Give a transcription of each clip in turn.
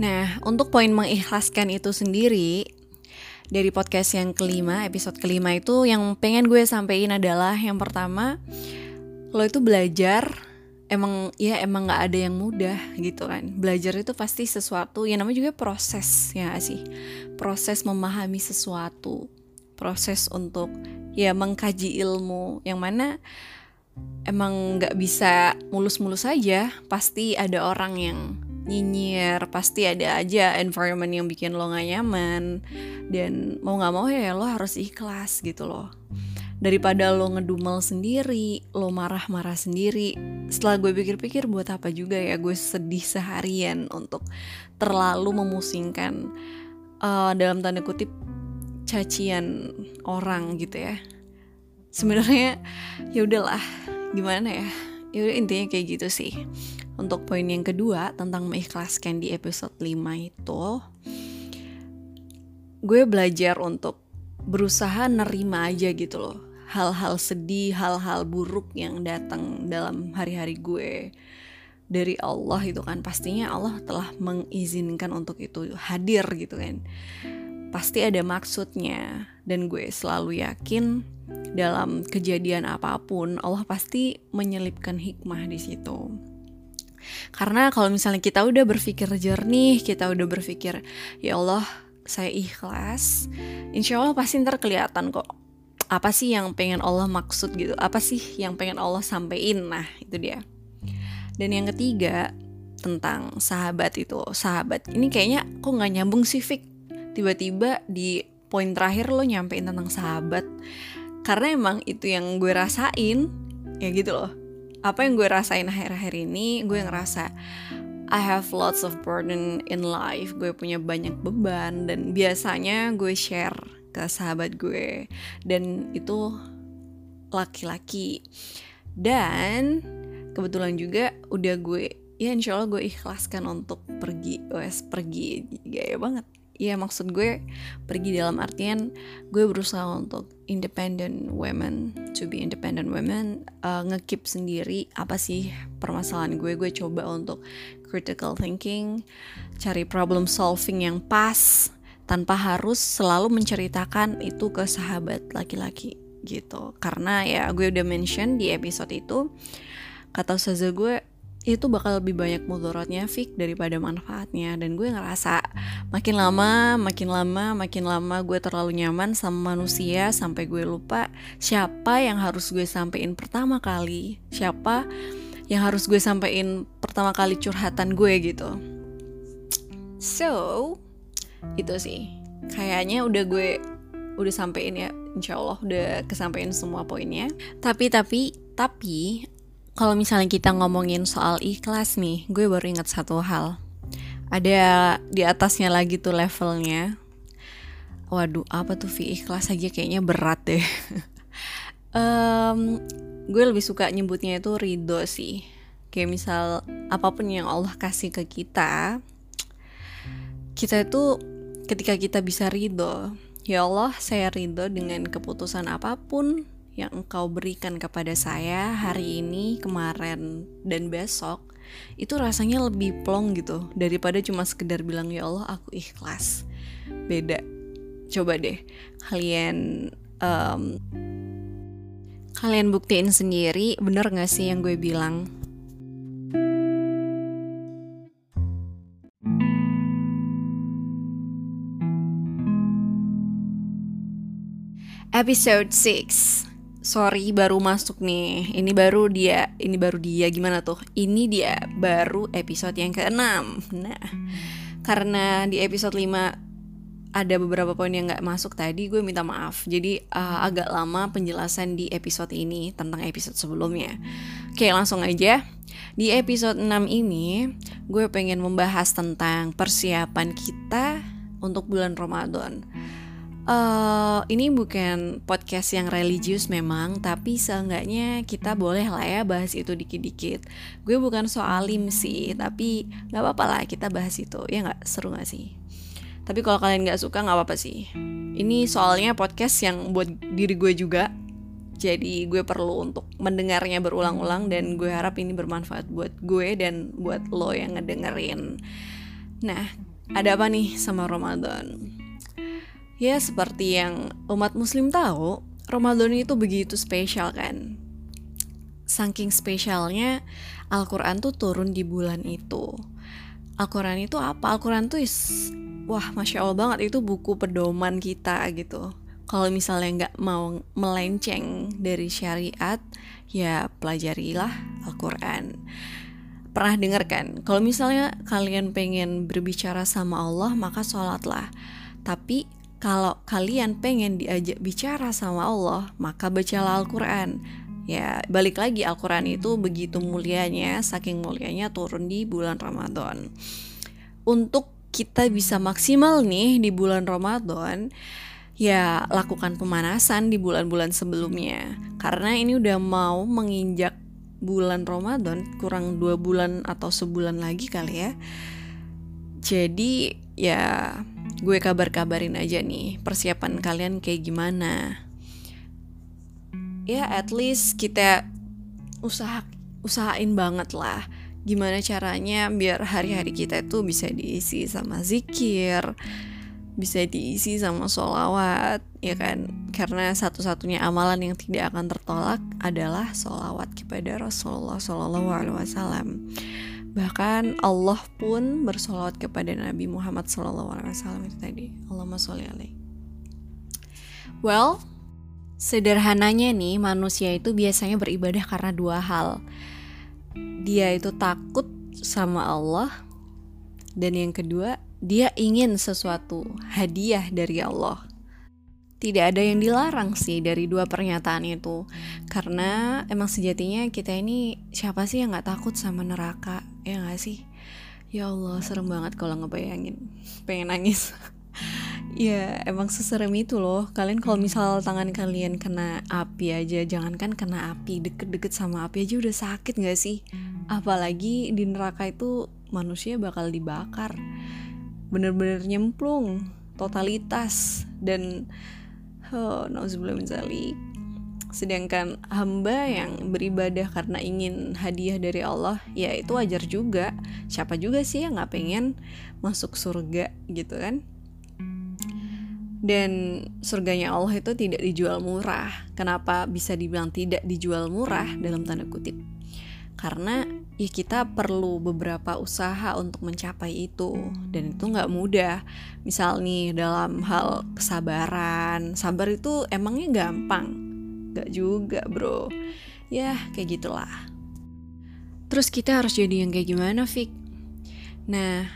Nah, untuk poin mengikhlaskan itu sendiri, dari podcast yang kelima, episode kelima itu yang pengen gue sampein adalah yang pertama, lo itu belajar emang ya emang nggak ada yang mudah gitu kan. Belajar itu pasti sesuatu yang namanya juga proses ya sih? Proses memahami sesuatu proses untuk ya mengkaji ilmu yang mana emang nggak bisa mulus-mulus saja pasti ada orang yang nyinyir pasti ada aja environment yang bikin lo gak nyaman dan mau nggak mau ya lo harus ikhlas gitu loh daripada lo ngedumel sendiri, lo marah-marah sendiri. Setelah gue pikir-pikir buat apa juga ya gue sedih seharian untuk terlalu memusingkan uh, dalam tanda kutip cacian orang gitu ya. Sebenarnya ya udahlah, gimana ya? Ya intinya kayak gitu sih. Untuk poin yang kedua tentang mengikhlaskan di episode 5 itu gue belajar untuk berusaha nerima aja gitu loh. Hal-hal sedih, hal-hal buruk yang datang dalam hari-hari gue dari Allah itu kan. Pastinya Allah telah mengizinkan untuk itu hadir gitu kan. Pasti ada maksudnya. Dan gue selalu yakin dalam kejadian apa pun Allah pasti menyelipkan hikmah di situ karena kalau misalnya kita udah berpikir jernih kita udah berpikir ya Allah saya ikhlas insya Allah pasti ntar kelihatan kok apa sih yang pengen Allah maksud gitu apa sih yang pengen Allah sampein. Nah itu dia. Dan yang ketiga tentang sahabat itu sahabat. Ini kayaknya kok nggak nyambung sih Fik? Tiba-tiba di poin terakhir lo nyampein tentang sahabat. Karena emang itu yang gue rasain ya gitu loh apa yang gue rasain akhir-akhir ini gue ngerasa I have lots of burden in life. Gue punya banyak beban dan biasanya gue share ke sahabat gue. Dan itu laki-laki. Dan kebetulan juga udah gue ya insya Allah gue ikhlaskan untuk pergi wes pergi. Gaya banget ya maksud gue pergi dalam artian gue berusaha untuk independent women to be independent women uh, ngekip sendiri apa sih permasalahan gue. Gue coba untuk critical thinking cari problem solving yang pas tanpa harus selalu menceritakan itu ke sahabat laki-laki gitu. Karena ya gue udah mention di episode itu kata Ustazah gue itu bakal lebih banyak mudaratnya Fik daripada manfaatnya. Dan gue ngerasa makin lama makin lama makin lama gue terlalu nyaman sama manusia sampai gue lupa siapa yang harus gue sampein pertama kali siapa yang harus gue sampein pertama kali curhatan gue gitu. So itu sih. Kayaknya udah gue udah sampein ya insya Allah udah kesampaian semua poinnya. Tapi tapi tapi kalau misalnya kita ngomongin soal ikhlas nih gue baru ingat satu hal ada di atasnya lagi tuh levelnya. Waduh apa tuh Vi ikhlas aja kayaknya berat deh. Um, gue lebih suka nyebutnya itu ridho sih. Kayak misal apa pun yang Allah kasih ke kita kita itu ketika kita bisa ridho ya Allah saya ridho dengan keputusan apa pun yang engkau berikan kepada saya hari ini kemarin dan besok itu rasanya lebih plong gitu daripada cuma sekedar bilang ya Allah aku ikhlas. Beda. Coba deh kalian um, kalian buktiin sendiri bener gak sih yang gue bilang? Episode 6 Sorry baru masuk nih. Ini baru dia Ini baru dia. Gimana tuh? Ini dia baru episode yang ke-6 Nah Karena di episode 5 Ada beberapa poin yang gak masuk tadi Gue minta maaf. Jadi uh, agak lama penjelasan di episode ini Tentang episode sebelumnya. Oke langsung aja. Di episode 6 ini Gue pengen membahas tentang persiapan kita Untuk bulan Ramadan Uh, ini bukan podcast yang religius memang, tapi seenggaknya kita boleh lah ya bahas itu dikit-dikit. Gue bukan soalim sih, tapi nggak apa-apa lah kita bahas itu. Ya nggak seru nggak sih? Tapi kalau kalian nggak suka nggak apa-apa sih. Ini soalnya podcast yang buat diri gue juga. Jadi gue perlu untuk mendengarnya berulang-ulang dan gue harap ini bermanfaat buat gue dan buat lo yang ngedengerin. Nah, ada apa nih sama Ramadan? Ya seperti yang umat muslim tahu, Ramadan itu begitu spesial kan. Saking spesialnya Al-Quran tuh turun di bulan itu. Al-Quran itu apa? Al-Quran tuh is, wah masya Allah banget itu buku pedoman kita gitu. Kalau misalnya nggak mau melenceng dari syariat, ya pelajarilah Al-Quran pernah dengar kan kalau misalnya kalian pengen berbicara sama Allah maka sholatlah tapi kalau kalian pengen diajak bicara sama Allah maka bacalah Al-Quran. Ya balik lagi Al-Quran itu begitu mulianya saking mulianya turun di bulan Ramadan. Untuk kita bisa maksimal nih di bulan Ramadan ya lakukan pemanasan di bulan-bulan sebelumnya. Karena ini udah mau menginjak bulan Ramadan kurang dua bulan atau sebulan lagi kali ya. Jadi ya gue kabar-kabarin aja nih persiapan kalian kayak gimana. Ya at least kita usaha usahain banget lah. Gimana caranya biar hari-hari kita itu bisa diisi sama zikir bisa diisi sama sholawat ya kan? Karena satu-satunya amalan yang tidak akan tertolak adalah sholawat kepada Rasulullah Shallallahu Alaihi Wasallam bahkan Allah pun bersolawat kepada Nabi Muhammad Alaihi Wasallam itu tadi. Allahumma sholli alaih. Well sederhananya nih manusia itu biasanya beribadah karena dua hal. Dia itu takut sama Allah dan yang kedua dia ingin sesuatu hadiah dari Allah. Tidak ada yang dilarang sih dari dua pernyataan itu. Karena emang sejatinya kita ini siapa sih yang gak takut sama neraka Ya gak sih? Ya Allah serem banget kalau ngebayangin. Pengen nangis. Ya emang seserem itu loh. Kalian kalau misal tangan kalian kena api aja Jangankan kena api Deket-deket sama api aja udah sakit gak sih? Apalagi di neraka itu manusia bakal dibakar. Bener-bener nyemplung totalitas. Dan oh, nauzubillah zalik sedangkan hamba yang beribadah karena ingin hadiah dari Allah ya itu wajar juga. Siapa juga sih yang nggak pengen masuk surga gitu kan? Dan surganya Allah itu tidak dijual murah. Kenapa bisa dibilang tidak dijual murah dalam tanda kutip? Karena ya kita perlu beberapa usaha untuk mencapai itu. Dan itu nggak mudah. Misal nih dalam hal kesabaran. Sabar itu emangnya gampang nggak juga bro. Ya kayak gitulah. Terus kita harus jadi yang kayak gimana Fik? Nah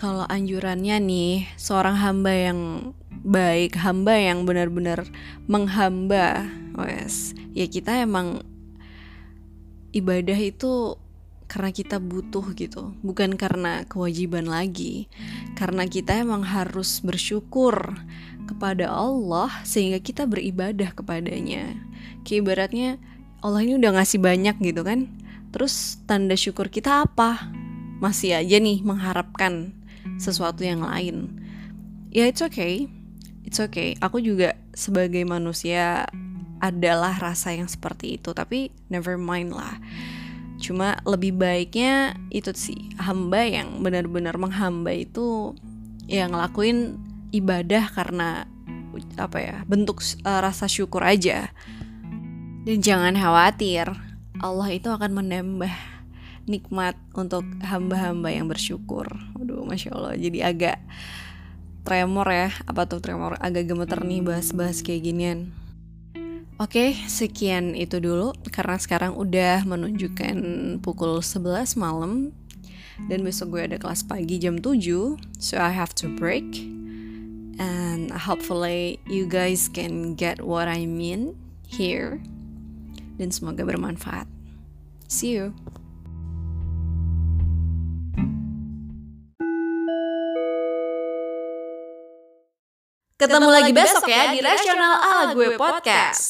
kalau anjurannya nih seorang hamba yang baik hamba yang benar-benar menghamba wes. Ya kita emang ibadah itu karena kita butuh gitu, bukan karena kewajiban lagi. Karena kita emang harus bersyukur kepada Allah sehingga kita beribadah kepadanya. Kayak ibaratnya Allah ini udah ngasih banyak gitu kan. Terus tanda syukur kita apa? Masih aja nih mengharapkan sesuatu yang lain. Ya it's okay. It's okay. Aku juga sebagai manusia adalah rasa yang seperti itu tapi never mind lah cuma lebih baiknya itu sih hamba yang benar-benar menghamba itu yang ngelakuin ibadah karena apa ya bentuk uh, rasa syukur aja dan jangan khawatir Allah itu akan menambah nikmat untuk hamba-hamba yang bersyukur. Waduh, masya Allah. Jadi agak tremor ya, apa tuh tremor? Agak gemeter nih bahas-bahas kayak ginian. Oke, sekian itu dulu karena sekarang udah menunjukkan pukul 11 malam dan besok gue ada kelas pagi jam 7, so I have to break. And hopefully you guys can get what I mean here. Dan semoga bermanfaat. See you. Ketemu lagi besok ya di Rasional ala gue podcast.